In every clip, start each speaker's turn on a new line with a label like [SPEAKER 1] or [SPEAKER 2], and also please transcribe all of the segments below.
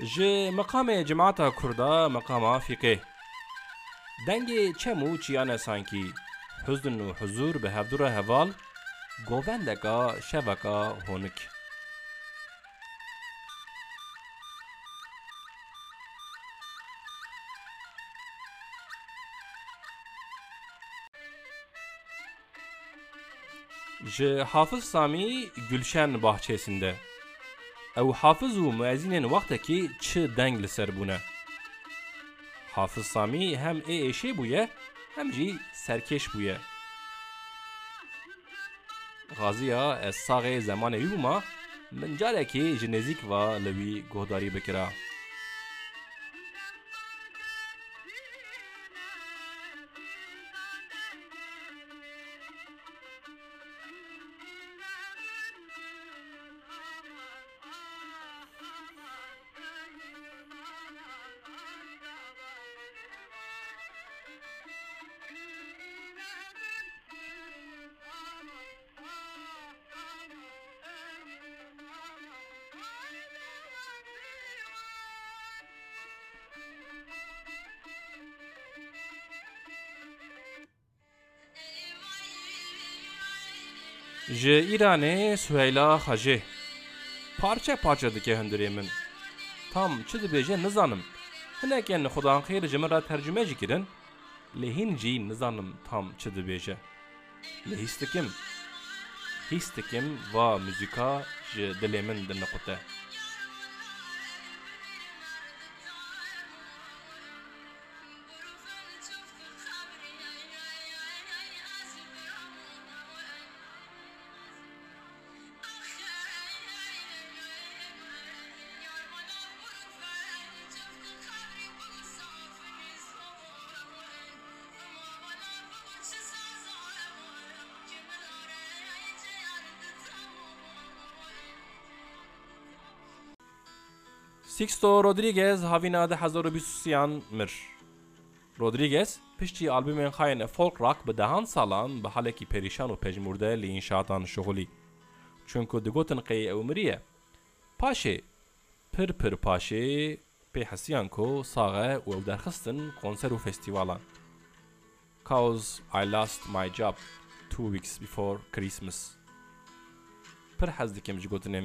[SPEAKER 1] ji meqamê cemaata Kurda meqama fîqê. Dengê çem û çiyane sankî, huzn û huzur bi hevdûra heval, govendeka şeveka honik. Ji Hafız Sami Gülşen bahçesinde. Ew hafız û müezzinên wextekî çi deng li ser bûne. Hafız Sami hem ê êşê bûye, hem jî serkêş bûye. Xaziya ez saxê zemanê wî bûma, min carekê ji nêzik ve li wî guhdarî bikira. Ji Îranê Süheyla Xejê Parçe parçe dike hundirê. Tam çi dibêje nizanim. Hinekên xudan xêr ji min tercüme jî kirin, lê hîn jî tam çi dibêje. Lê hîs dikim. Hîs dikim va muzîka ji dilê min diniqute. Sixto Rodriguez havîna de 1923 mir. Rodriguez piştî albümên xayên folk rock bi dehan salan bi halekî perîşan û pejmûrde li înşatan şixulî. Çunku digotin qey ew miriye. Pir pir paşê pê hesiyan ku saxe û ew konser û festîvalan. Cause I lost my job two weeks before Christmas. Pir hez dikim ji gotinên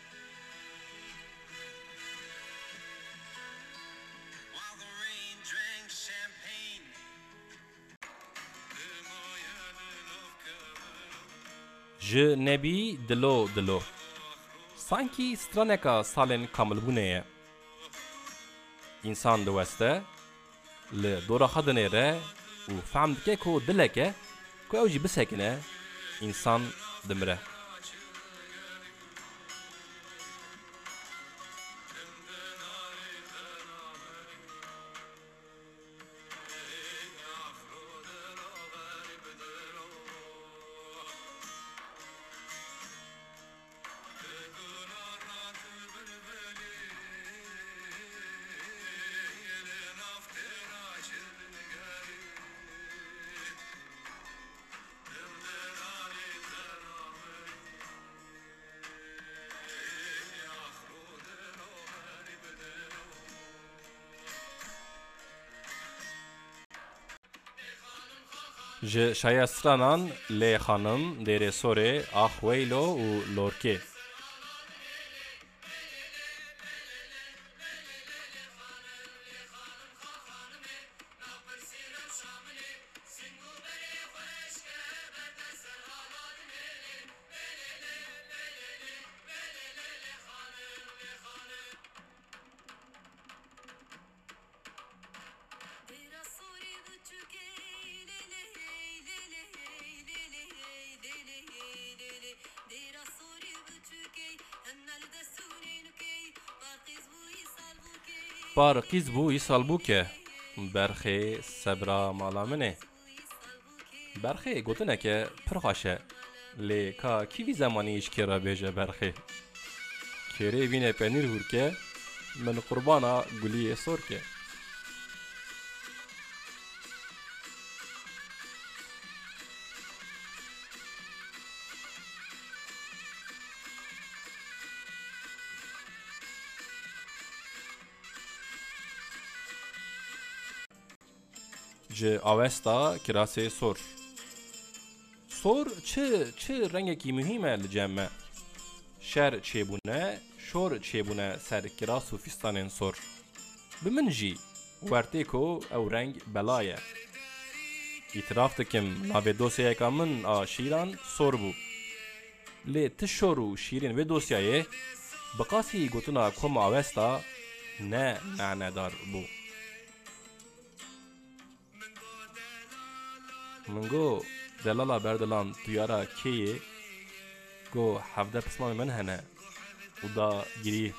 [SPEAKER 1] Ji nebî dilo dilo. Sankî straneka salên kamilbûnê ye. İnsan diweste, li dora xedinê re û fehm dike ku dilek e, ku ew jî bisekine, însan dimire. Ji şayestranan Lê Xanim, Dêrê Sorê, Axweylo û Lorkê. پارقیز بو ایسال بو که برخی سبرا مالا منه برخی گوتنه که پرخاشه لی که کیوی زمانی ایش کرا بیجه برخی کره بینه پنیر هور که من قربانا گلی سور که ji avesta kirasê sor. Sor çi çi rengekî mühim e li cem me. Şer çêbûne, şor çêbûne ser kiras û fîstanên sor. Bi min jî wertê ku ew reng bela ye. İtiraf dikim navê dosyayeka min a şîran sor bû. Lê ti şor û şîrên vê dosyayê bi qasî gotina kom avesta ne manedar bû. من گو دلالا بردلان دیارا کیه گو حفده پسمان من هنه و دا گیری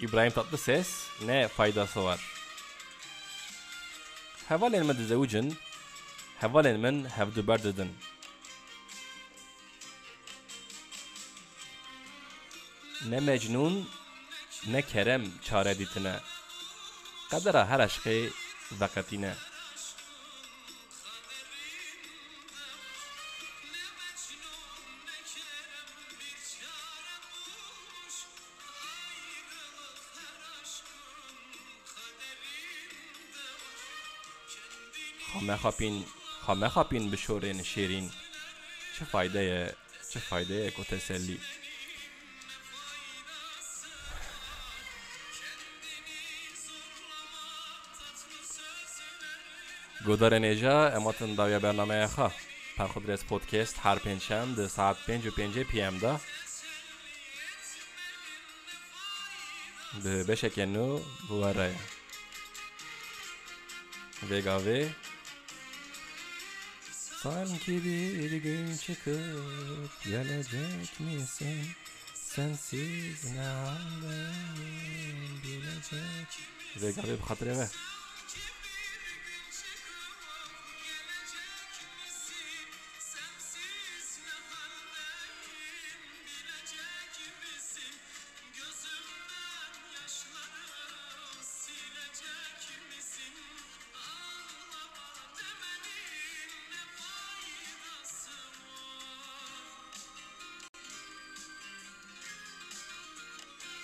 [SPEAKER 1] İbrahim Tatlıses ne faydası var? Hevalên me dizewicin, hevalên min hevduber didin. Ne mecnun, ne kerem çare dîtine. Qedera her eşqê veqetîne. خامه خاپین خامه خاپین به شورین شیرین چه فایده چه فایده کو تسلی گودار نیجا اماتن داویا برنامه خوا پرخودرس پودکست هر پنجشنبه ساعت پنج و پنج پی ام دا به بشکنو بواره Vegave Sanki bir gün çıkıp gelecek misin? Sensiz ne halde bilecek. Ve garip hatreve.